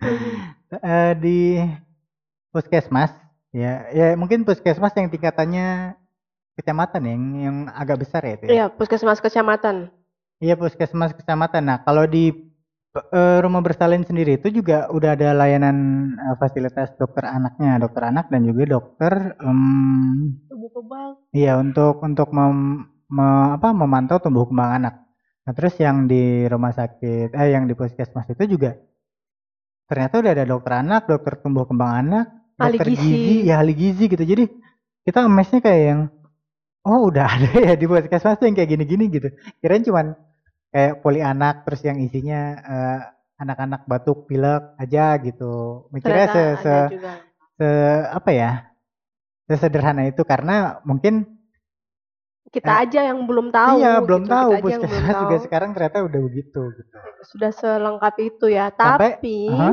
Hmm. Eh, di puskesmas ya ya mungkin puskesmas yang tingkatannya kecamatan ya, yang yang agak besar ya itu ya. Iya, puskesmas kecamatan. Iya puskesmas kecamatan. Nah kalau di eh, rumah bersalin sendiri itu juga udah ada layanan eh, fasilitas dokter anaknya, dokter anak dan juga dokter em, Tubuh kebal. Iya untuk untuk mem- me- apa memantau tumbuh kembang anak. Nah terus yang di rumah sakit eh yang di puskesmas itu juga ternyata udah ada dokter anak, dokter tumbuh kembang anak, Ahli dokter gizi. ya ahli gizi gitu. Jadi kita amaznya kayak yang oh udah ada ya di puskesmas tuh yang kayak gini-gini gitu. Kirain cuman kayak poli anak terus yang isinya eh, anak-anak batuk pilek aja gitu. Mikirnya se, se, se apa ya? Sesederhana itu karena mungkin Kita aja yang belum tahu. iya belum gitu. tahu belum puskesmas juga tahu. sekarang ternyata udah begitu gitu. Sudah selengkap itu ya. Sampai- Tapi Aha.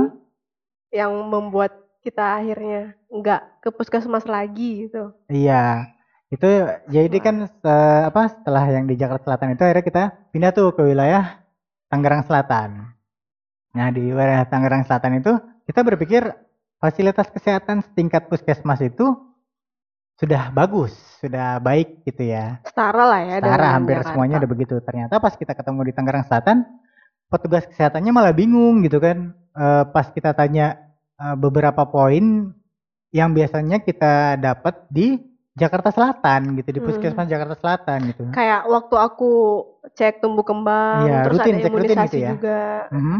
yang membuat kita akhirnya nggak ke puskesmas lagi gitu. Iya. Itu jadi Wah. kan se- apa setelah yang di Jakarta Selatan itu akhirnya kita pindah tuh ke wilayah Tangerang Selatan. Nah, di wilayah Tangerang Selatan itu kita berpikir fasilitas kesehatan setingkat puskesmas itu sudah bagus, sudah baik gitu ya. Setara lah ya. Setara hampir Jakarta. semuanya udah begitu. Ternyata pas kita ketemu di Tangerang Selatan, petugas kesehatannya malah bingung gitu kan. Eh, pas kita tanya eh, beberapa poin yang biasanya kita dapat di Jakarta Selatan gitu, di Hmm. Puskesmas Jakarta Selatan gitu. Kayak waktu aku cek tumbuh kembang, Iya, terus rutin, ada cek rutin imunisasi gitu ya. juga. Mhm.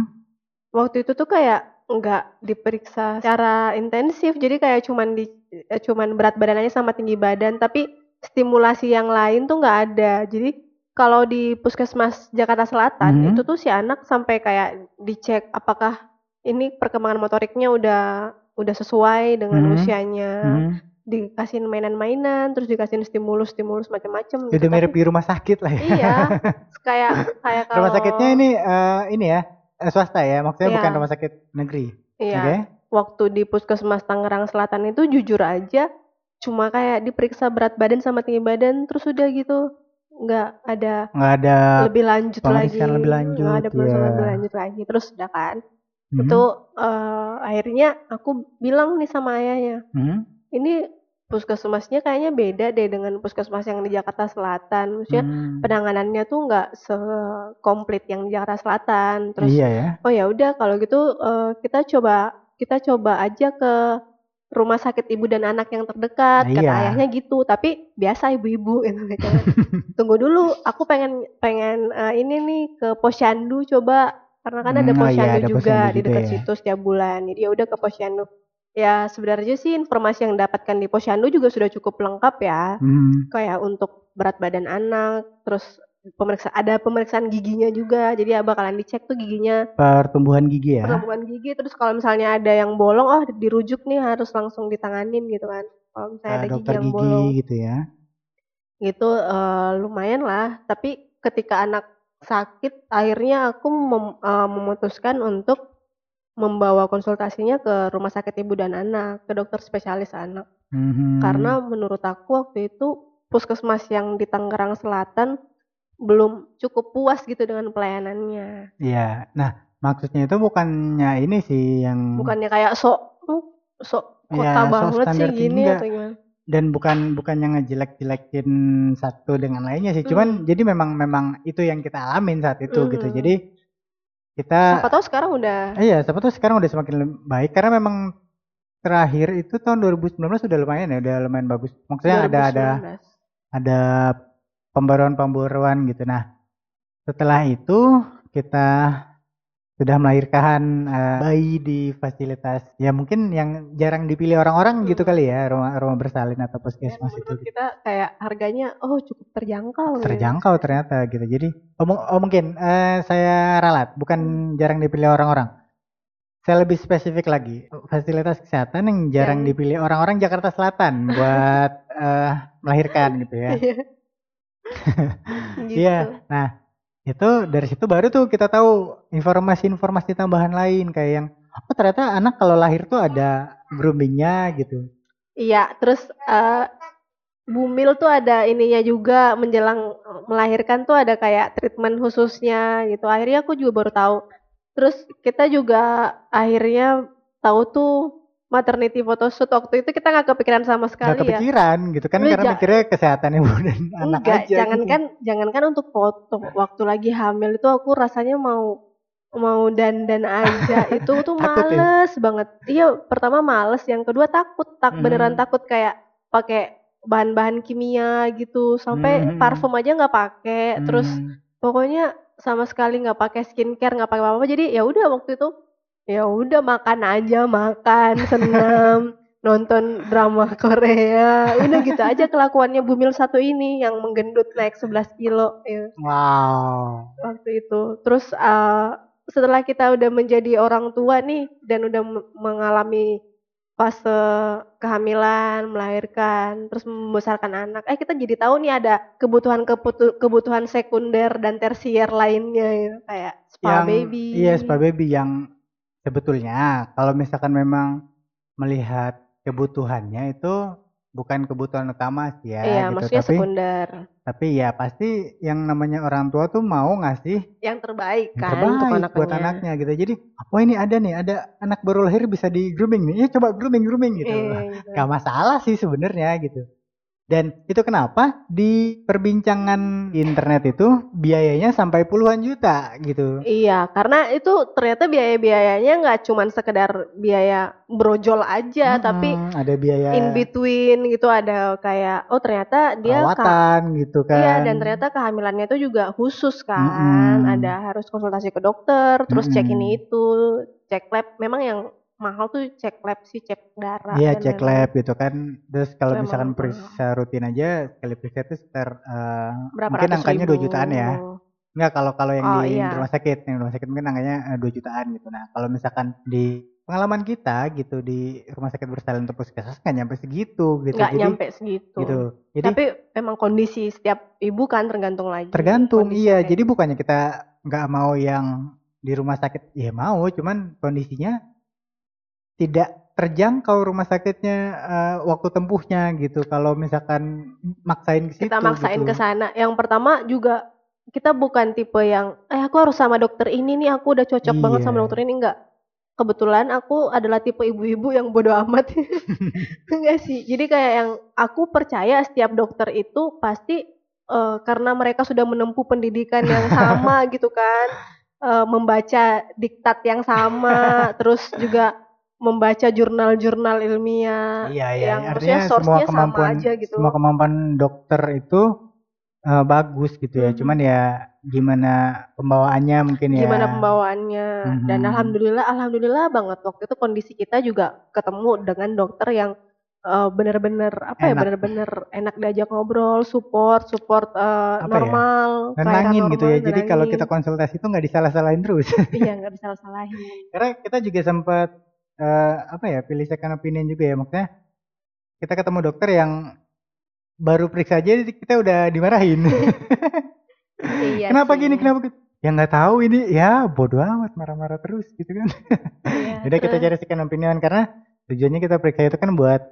Waktu itu tuh kayak nggak diperiksa secara intensif, jadi kayak cuman di eh, cuman berat badannya sama tinggi badan, tapi stimulasi yang lain tuh nggak ada. Jadi kalau di puskesmas Jakarta Selatan Mhm. itu tuh si anak sampai kayak dicek apakah ini perkembangan motoriknya udah udah sesuai dengan Mhm. usianya, Mhm. Dikasihin mainan-mainan, terus dikasihin stimulus-stimulus macam-macam. gitu. Udah mirip Tapi- di rumah sakit lah ya. Iya, kayak kayak kalau Rumah sakitnya ini eh, ini ya eh, swasta ya, maksudnya Iya. bukan rumah sakit negeri. Iya. Oke. Waktu di Puskesmas Tangerang Selatan itu jujur aja cuma kayak diperiksa berat badan sama tinggi badan terus udah gitu nggak ada Nggak ada lebih lanjut lagi lebih lanjut, nggak ada pemeriksaan iya. lebih lanjut lagi terus udah kan Mhm. itu eh, akhirnya aku bilang nih sama ayahnya Mhm. Ini puskesmasnya kayaknya beda deh dengan puskesmas yang di Jakarta Selatan maksudnya Hmm. penanganannya tuh nggak sekomplit yang di Jakarta Selatan terus Iya ya. oh ya udah kalau gitu eh, kita coba kita coba aja ke rumah sakit ibu dan anak yang terdekat Nah, kata iya. ayahnya gitu tapi biasa ibu-ibu gitu kan. tunggu dulu aku pengen pengen eh, ini nih ke posyandu coba karena kan ada Hmm, oh iya, posyandu ada juga posyandu di dekat ya. situ setiap bulan jadi ya udah ke posyandu ya sebenarnya sih informasi yang dapatkan di posyandu juga sudah cukup lengkap ya Hmm. kayak untuk berat badan anak terus pemeriksa ada pemeriksaan giginya juga. Jadi ya bakalan dicek tuh giginya Pertumbuhan gigi ya. pertumbuhan gigi terus kalau misalnya ada yang bolong oh dirujuk nih harus langsung ditanganin gitu kan. Kalau misalnya ada gigi yang gigi bolong gitu ya. gitu eh, lumayan lah. Tapi ketika anak sakit akhirnya aku mem- eh, memutuskan untuk membawa konsultasinya ke rumah sakit ibu dan anak, ke dokter spesialis anak. Mhm. Karena menurut aku waktu itu puskesmas yang di Tangerang Selatan belum cukup puas gitu dengan pelayanannya. Iya. Nah, maksudnya itu bukannya ini sih yang Bukannya kayak sok "Hmm, sok Iya, kota sok banget sih standar tinggi, gini atau gimana. dan bukan bukan yang ngejelek-jelekin satu dengan lainnya sih. Cuman Hmm. jadi memang memang itu yang kita alamin saat itu gitu. Mhm. Jadi kita Siapa tahu sekarang udah iya, siapa tuh sekarang udah semakin baik karena memang terakhir itu tahun 2019 sudah lumayan ya, udah lumayan bagus. Maksudnya ada ada 2019. ada pembaruan-pembaruan gitu. Nah, setelah itu kita sudah melahirkan eh, bayi di fasilitas ya mungkin yang jarang dipilih orang-orang gitu Hmm. kali ya rumah rumah bersalin atau Ya, puskesmas itu gitu. kita kayak harganya oh cukup terjangkau gitu. terjangkau ternyata gitu jadi oh, oh, mungkin eh, saya ralat bukan jarang dipilih orang-orang saya lebih spesifik lagi fasilitas kesehatan yang jarang Yang- dipilih orang-orang Jakarta Selatan buat eh, melahirkan gitu ya Iya. gitu. Iya. Nah, itu dari situ baru tuh kita tahu informasi-informasi tambahan lain kayak yang oh ternyata anak kalau lahir tuh ada groomingnya gitu. Iya, terus eh Bumil tuh ada ininya juga menjelang melahirkan tuh ada kayak treatment khususnya gitu. Akhirnya aku juga baru tahu. Terus kita juga akhirnya tahu tuh maternity photoshoot waktu itu kita nggak kepikiran sama sekali ya. kepikiran gitu kan Lu karena mikirnya kesehatan ibu dan anak Enggak, aja. jangankan gitu. jangankan untuk foto. Waktu lagi hamil itu aku rasanya mau mau dandan aja itu tuh ya? males banget. Iya, pertama males, yang kedua takut, tak beneran Hmm. takut kayak pakai bahan-bahan kimia gitu, sampai Hmm. parfum aja nggak pakai. Terus Hmm. pokoknya sama sekali nggak pakai skincare, nggak pakai apa-apa. Jadi ya udah waktu itu ya udah makan aja, makan, senam, nonton drama Korea. Udah gitu aja kelakuannya Bumil satu ini yang menggendut naik 11 kilo ya, Wow. waktu itu. Terus eh, setelah kita udah menjadi orang tua nih dan udah mengalami fase kehamilan, melahirkan, terus membesarkan anak. Eh kita jadi tahu nih ada kebutuhan kebutuhan sekunder dan tersier lainnya ya. kayak spa yang baby. iya spa baby yang sebetulnya kalau misalkan memang melihat kebutuhannya itu bukan kebutuhan utama sih ya Iya, gitu. maksudnya Tapi sekunder. tapi ya pasti yang namanya orang tua tuh mau ngasih Yang terbaik yang kan untuk terbaik anaknya. buat anaknya gitu. Jadi, oh ini ada nih, ada anak baru lahir bisa di grooming nih. Ya coba grooming grooming gitu. Iya, gitu. Gak masalah sih sebenarnya gitu. Dan itu kenapa di perbincangan internet itu biayanya sampai puluhan juta gitu. Iya, karena itu ternyata biaya-biayanya nggak cuman sekedar biaya brojol aja, tapi Mm-mm, ada biaya in between gitu ada kayak oh ternyata dia ka- perawatan gitu kan. Iya, dan ternyata kehamilannya itu juga khusus kan. Mm-mm. Ada harus konsultasi ke dokter, terus cek Mm-mm. ini itu, cek lab. Memang yang mahal tuh cek lab sih, cek darah. Iya cek lab gitu kan. Terus kalau misalkan periksa rutin aja sekali periksa itu sekitar Berapa mungkin angkanya 2 ribu. jutaan ya. Enggak kalau kalau yang Oh, di iya. rumah sakit, yang rumah sakit mungkin angkanya eh, 2 jutaan gitu. Nah, kalau misalkan di pengalaman kita gitu di rumah sakit bersalin atau puskesmas nggak nyampe segitu gitu. Nggak nyampe segitu. gitu. Jadi Tapi emang kondisi setiap ibu kan tergantung lagi. tergantung iya. Jadi bukannya kita nggak mau yang di rumah sakit ya mau, cuman kondisinya tidak terjangkau rumah sakitnya eh, waktu tempuhnya gitu. Kalau misalkan maksain ke situ kita maksain gitu. ke sana. Yang pertama juga kita bukan tipe yang eh aku harus sama dokter ini nih, aku udah cocok banget sama Iya. dokter ini enggak. Kebetulan aku adalah tipe ibu-ibu yang bodoh amat. Enggak sih. Jadi kayak yang aku percaya setiap dokter itu pasti eh, karena mereka sudah menempuh pendidikan yang sama gitu kan. eh, membaca diktat yang sama, terus juga membaca jurnal-jurnal ilmiah Iya, iya. yang Artinya semua source-nya sama kemampuan aja gitu. semua kemampuan dokter itu eh, bagus gitu ya. Mhm. Cuman ya gimana pembawaannya mungkin ya. gimana pembawaannya dan Mhm. alhamdulillah alhamdulillah banget waktu itu kondisi kita juga ketemu dengan dokter yang uh, bener-bener apa ya Enak. bener-bener enak diajak ngobrol, support, support uh, Apa ya, normal, kelahiran Nenangin gitu ya. normal, Jadi kalau kita nenangin. konsultasi itu nggak disalah-salahin terus. Iya nggak disalah-salahin. Karena kita juga sempat eh, apa ya pilih second opinion juga ya maksudnya kita ketemu dokter yang baru periksa aja kita udah dimarahin. Iya kenapa sih. gini kenapa gitu? Ya nggak tahu ini ya bodoh amat marah-marah terus gitu kan. Iya, Jadi kita cari second opinion karena tujuannya kita periksa itu kan buat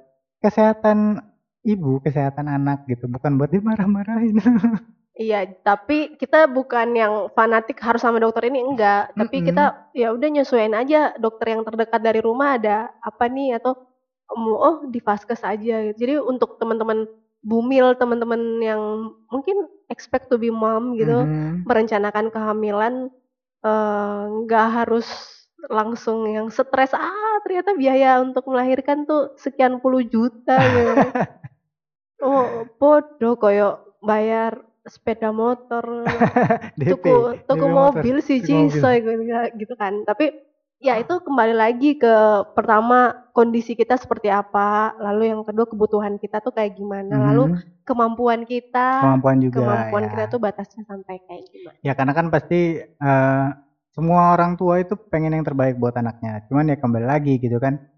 kesehatan ibu, kesehatan anak gitu, bukan buat dimarah-marahin. Iya, tapi kita bukan yang fanatik harus sama dokter ini enggak, tapi Mm-mm. kita ya udah nyesuaiin aja dokter yang terdekat dari rumah ada apa nih atau oh di vaskes aja. Jadi untuk teman-teman bumil, teman-teman yang mungkin expect to be mom gitu, Mhm. merencanakan kehamilan eh, nggak harus langsung yang stres ah ternyata biaya untuk melahirkan tuh sekian puluh juta gitu. oh bodoh koyo bayar sepeda motor DP, tuku mobil sih cisoy gitu, gitu kan tapi ya itu kembali lagi ke pertama kondisi kita seperti apa lalu yang kedua kebutuhan kita tuh kayak gimana lalu Mhm. kemampuan kita kemampuan juga kemampuan ya. kita tuh batasnya sampai kayak gimana Ya karena kan pasti eh, semua orang tua itu pengen yang terbaik buat anaknya. Cuman ya kembali lagi gitu kan.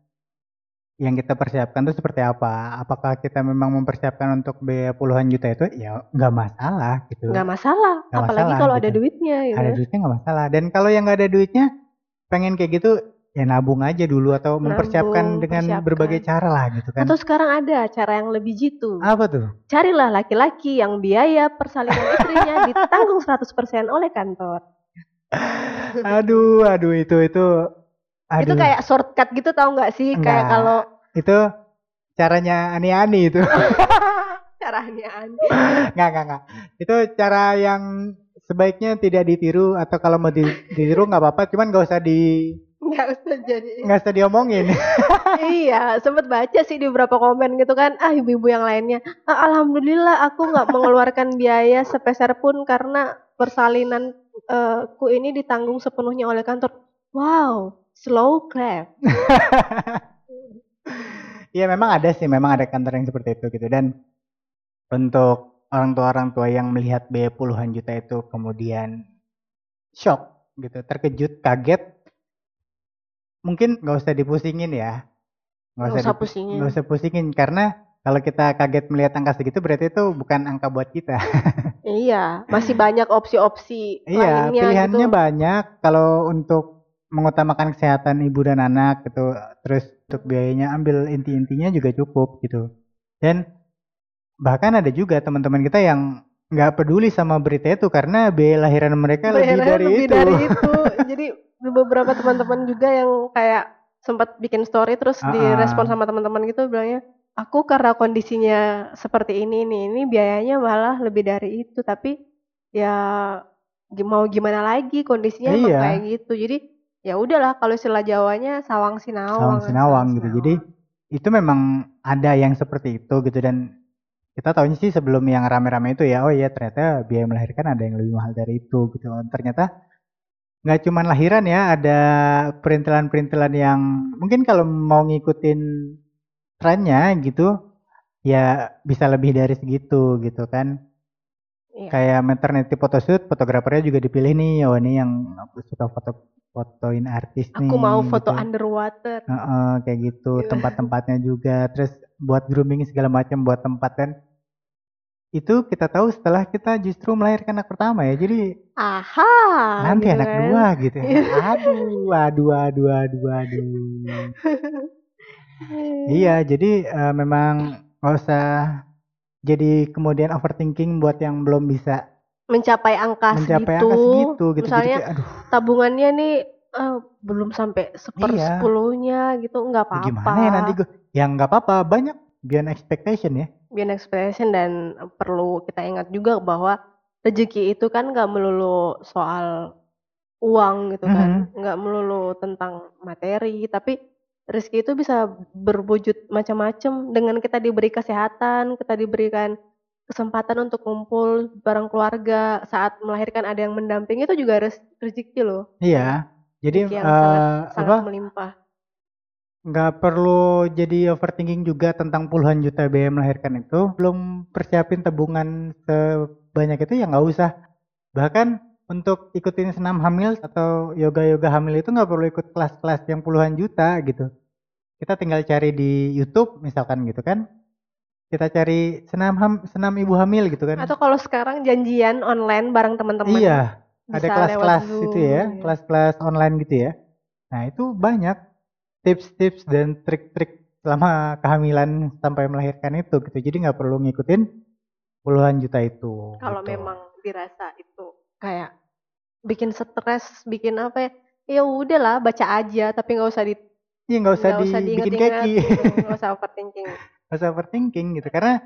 Yang kita persiapkan tuh seperti apa? Apakah kita memang mempersiapkan untuk biaya puluhan juta itu? Ya nggak masalah gitu. nggak masalah Nggak apalagi masalah, kalau ada gitu. duitnya gitu Ada duitnya nggak masalah. Dan kalau yang nggak ada duitnya, pengen kayak gitu ya nabung aja dulu atau mempersiapkan Nabung, dengan persiapkan. berbagai cara lah gitu kan. atau sekarang ada cara yang lebih jitu Apa tuh? carilah laki-laki yang biaya persalinan istrinya ditanggung 100% oleh kantor Aduh, aduh itu itu. Aduh, itu kayak shortcut gitu tau nggak sih kayak Enggak. kalau itu caranya ani-ani itu. caranya aneh Nggak, nggak, nggak. Itu cara yang sebaiknya tidak ditiru atau kalau mau di- ditiru nggak apa-apa, cuman nggak usah di nggak usah jadi nggak usah diomongin. iya sempet baca sih di beberapa komen gitu kan ah ibu-ibu yang lainnya "Ah, alhamdulillah aku nggak mengeluarkan biaya sepeser pun karena persalinan eh, ku ini ditanggung sepenuhnya oleh kantor wow slow clap. Iya memang ada sih, memang ada kantor yang seperti itu gitu. Dan untuk orang tua orang tua yang melihat biaya puluhan juta itu kemudian shock gitu, terkejut, kaget, mungkin nggak usah dipusingin ya, nggak usah dipu- pusingin. nggak usah pusingin karena kalau kita kaget melihat angka segitu berarti itu bukan angka buat kita. iya masih banyak opsi-opsi Iya, lainnya pilihannya gitu banyak. Kalau untuk mengutamakan kesehatan ibu dan anak gitu, terus untuk biayanya ambil inti-intinya juga cukup gitu. Dan bahkan ada juga teman-teman kita yang nggak peduli sama berita itu karena biaya lahiran mereka lebih Bayarnya dari lebih itu. dari itu. Jadi beberapa teman-teman juga yang kayak sempat bikin story terus Ah, ah. direspon sama teman-teman gitu bilangnya, aku karena kondisinya seperti ini ini ini biayanya malah lebih dari itu. Tapi ya mau gimana lagi kondisinya Iya. kayak gitu. Jadi ya udahlah kalau istilah Jawanya sawang sinawang. Sawang sinawang gitu. Jadi itu memang ada yang seperti itu gitu dan kita tahunya sih sebelum yang rame-rame itu ya oh iya ternyata biaya melahirkan ada yang lebih mahal dari itu gitu ternyata nggak cuman lahiran ya ada perintilan-perintilan yang mungkin kalau mau ngikutin trennya gitu ya bisa lebih dari segitu gitu kan Iya. kayak maternity photoshoot fotografernya juga dipilih nih oh ini yang suka foto fotoin artis nih aku mau foto gitu. underwater. Heeh, kayak gitu Iya. tempat-tempatnya juga terus buat grooming segala macam buat tempat kan itu kita tahu setelah kita justru melahirkan anak pertama ya jadi Aha. nanti gitu anak kan. dua gitu ya. Aduh aduh aduh aduh aduh iya jadi eh, memang nggak usah jadi kemudian overthinking buat yang belum bisa mencapai angka mencapai segitu, angka segitu. gitu misalnya kayak, aduh. tabungannya nih eh, belum sampai Iya. sepersepuluhnya gitu nggak apa-apa. gimana ya nanti gue yang nggak apa-apa banyak beyond expectation ya. Beyond expectation dan perlu kita ingat juga bahwa rezeki itu kan nggak melulu soal uang gitu kan Mhm. nggak melulu tentang materi tapi rezeki itu bisa berwujud macam-macam. Dengan kita diberi kesehatan kita diberikan kesempatan untuk kumpul bareng keluarga saat melahirkan ada yang mendampingi itu juga rez- rezeki loh. Iya. Jadi yang eh, sangat apa? melimpah. Nggak perlu jadi overthinking juga tentang puluhan juta biaya melahirkan itu. Belum persiapin tabungan sebanyak itu ya nggak usah. Bahkan untuk ikutin senam hamil atau yoga yoga hamil itu nggak perlu ikut kelas-kelas yang puluhan juta gitu. Kita tinggal cari di YouTube misalkan gitu kan kita cari senam ham, senam ibu hamil gitu kan Atau kalau sekarang janjian online bareng teman-teman. iya ada kelas-kelas itu ya iya. kelas-kelas online gitu ya nah itu banyak tips-tips dan trik-trik selama kehamilan sampai melahirkan itu gitu jadi nggak perlu ngikutin puluhan juta itu Kalau gitu. memang dirasa itu kayak bikin stres, bikin apa ya? Ya udahlah, baca aja tapi nggak usah di iya nggak usah nggak usah dibikin keki gitu, nggak usah overthinking. Usah overthinking gitu karena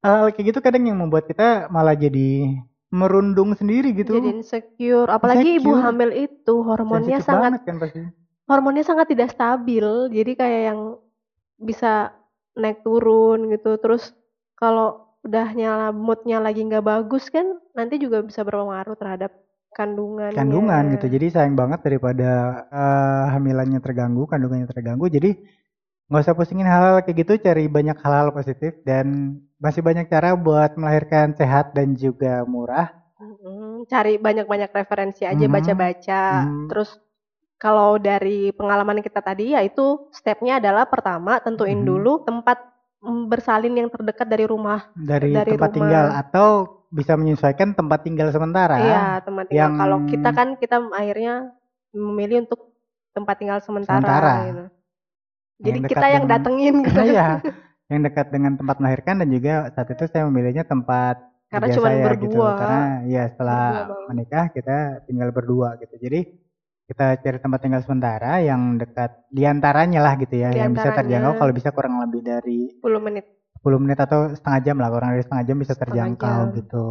hal kayak gitu kadang yang membuat kita malah jadi merundung sendiri gitu Jadi insecure, apalagi ibu Insecure. hamil itu hormonnya sangat kan pasti hormonnya sangat tidak stabil. Jadi kayak yang bisa naik turun gitu. Terus kalau udah nyala moodnya lagi nggak bagus kan nanti juga bisa berpengaruh terhadap kandungan. kandungan gitu jadi sayang banget daripada eh, hamilannya terganggu kandungannya terganggu jadi nggak usah pusingin hal-hal kayak gitu cari banyak hal-hal positif dan masih banyak cara buat melahirkan sehat dan juga murah cari banyak-banyak referensi aja baca-baca. Mhm. Terus kalau dari pengalaman kita tadi ya itu stepnya adalah pertama tentuin Mhm. dulu tempat mm, bersalin yang terdekat dari rumah. dari, Dari tempat rumah. tinggal atau bisa menyesuaikan tempat tinggal sementara Iya, tempat tinggal. yang- Kalau kita kan kita akhirnya memilih untuk tempat tinggal sementara. Sementara. gitu. Jadi Yang kita yang dengan- datengin gitu. Iya, yang dekat dengan tempat melahirkan dan juga saat itu saya memilihnya tempat Karena saya gitu. berdua. Karena ya setelah Berdua menikah kita tinggal berdua gitu. Jadi kita cari tempat tinggal sementara yang dekat di antaranya lah gitu ya, yang bisa terjangkau kalau bisa kurang lebih dari 10 menit. 10 menit atau setengah jam lah, kurang dari setengah jam bisa terjangkau jam. gitu.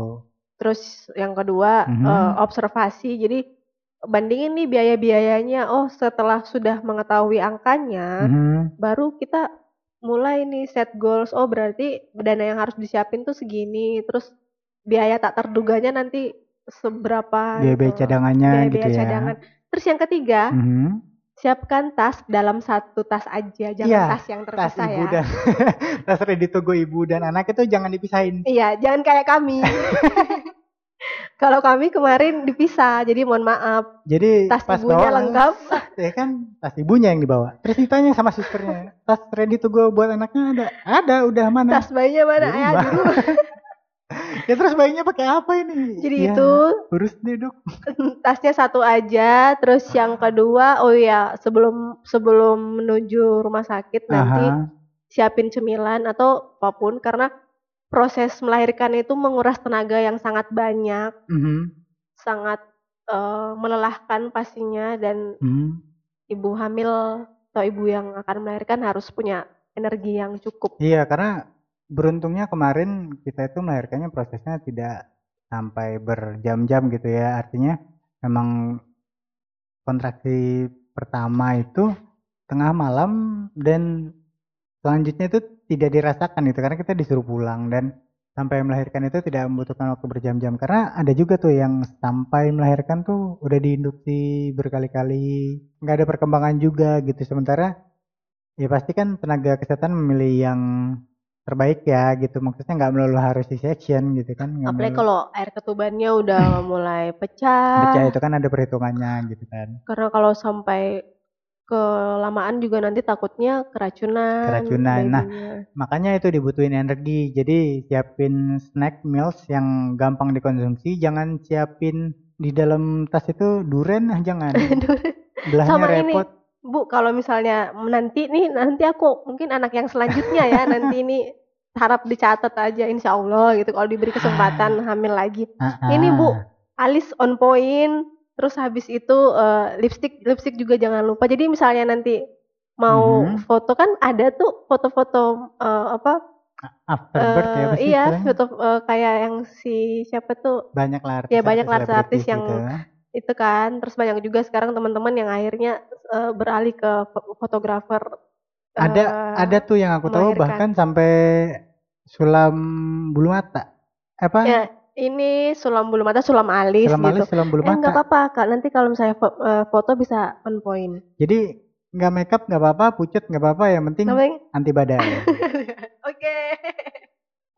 Terus yang kedua Mhm. eh, observasi. Jadi bandingin nih biaya-biayanya. Oh, setelah sudah mengetahui angkanya, Mhm. baru kita mulai nih set goals. Oh, berarti dana yang harus disiapin tuh segini. Terus biaya tak terduganya nanti seberapa Biaya-biaya gitu. cadangannya Biaya-biaya gitu ya. cadangan. Terus yang ketiga, Mhm. siapkan tas dalam satu tas aja, jangan Iya, tas yang Tas terpisah ibu ya. dan tas ready to go ibu dan anak itu jangan dipisahin. Iya, jangan kayak kami. Kalau kami kemarin dipisah, jadi mohon maaf. Jadi Tas pas ibunya bawa lengkap. ya kan tas ibunya yang dibawa terus ditanya sama susternya tas ready to go buat anaknya ada ada udah mana Tas bayinya mana? Ya, rumah. di rumah. ya terus bayinya pakai apa ini Jadi Ya, itu urus deh dok tasnya satu aja, terus yang kedua, oh ya sebelum sebelum menuju rumah sakit nanti Aha. siapin cemilan atau apa pun karena proses melahirkan itu menguras tenaga yang sangat banyak, Mhm. sangat eh, melelahkan pastinya dan Mhm. ibu hamil atau ibu yang akan melahirkan harus punya energi yang cukup. iya karena beruntungnya kemarin kita itu melahirkannya prosesnya tidak sampai berjam-jam gitu ya artinya memang kontraksi pertama itu tengah malam dan selanjutnya itu tidak dirasakan itu karena kita disuruh pulang dan sampai melahirkan itu tidak membutuhkan waktu berjam-jam. Karena ada juga tuh yang sampai melahirkan tuh udah diinduksi berkali-kali nggak ada perkembangan juga gitu. Sementara ya pasti kan tenaga kesehatan memilih yang terbaik ya gitu. Maksudnya nggak melulu harus C-section gitu kan nggak Apalagi melulu- kalau air ketubannya udah mulai pecah. Baca itu kan ada perhitungannya gitu kan. Karena kalau sampai kelamaan juga nanti takutnya keracunan. Keracunan. Nah, babynya. makanya itu dibutuhin energi jadi siapin snack meals yang gampang dikonsumsi jangan siapin di dalam tas itu duren ah jangan belahnya Sama ini, repot Bu, kalau misalnya nanti nih, nanti aku mungkin anak yang selanjutnya ya, nanti ini harap dicatat aja insya Allah gitu. Kalau diberi kesempatan hamil lagi. Ah, Ini, Bu. ah. Alis on point, terus habis itu eh, lipstick lipstick juga jangan lupa. Jadi misalnya nanti mau Mhm. foto kan ada tuh foto-foto eh, apa? afterbirth ya eh, apa sih iya, istilahnya? foto eh, kayak yang si siapa tuh banyak lah Ya, banyak lah artis-artis artis yang gitu. itu kan. Terus banyak juga sekarang teman-teman yang akhirnya eh, beralih ke fo- fotografer. ada eh, ada tuh yang aku tahu melahirkan. bahkan sampai sulam bulu mata apa Ya, ini sulam bulu mata, sulam alis sulam gitu. alis sulam bulu Eh mata apa-apa kak. Nanti kalau misalnya eh, foto bisa on point. jadi nggak makeup nggak apa-apa, pucet nggak apa-apa, yang penting Namanya anti badai. Oke.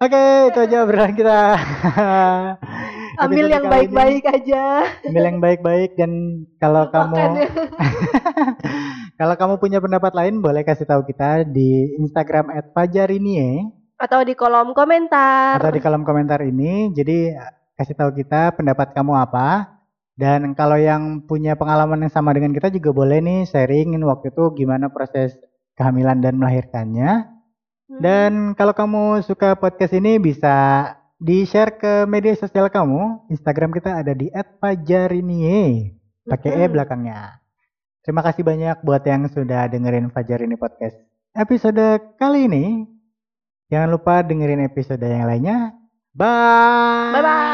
Oke, itu aja obrolan kita. Ambil yang baik-baik aja. Ambil yang baik-baik dan kalau kamu kalau kamu punya pendapat lain boleh kasih tahu kita di Instagram @fajarinie Atau di kolom komentar. atau di kolom komentar ini. Jadi kasih tahu kita pendapat kamu apa. Dan kalau yang punya pengalaman yang sama dengan kita juga boleh nih sharingin waktu itu gimana proses kehamilan dan melahirkannya. Hmm. Dan kalau kamu suka podcast ini bisa di-share ke media sosial kamu. Instagram kita ada di @fajarinie. Pakai E Mm-mm. belakangnya. Terima kasih banyak buat yang sudah dengerin Fajar ini podcast episode kali ini. Jangan lupa dengerin episode yang lainnya. Bye. Bye bye.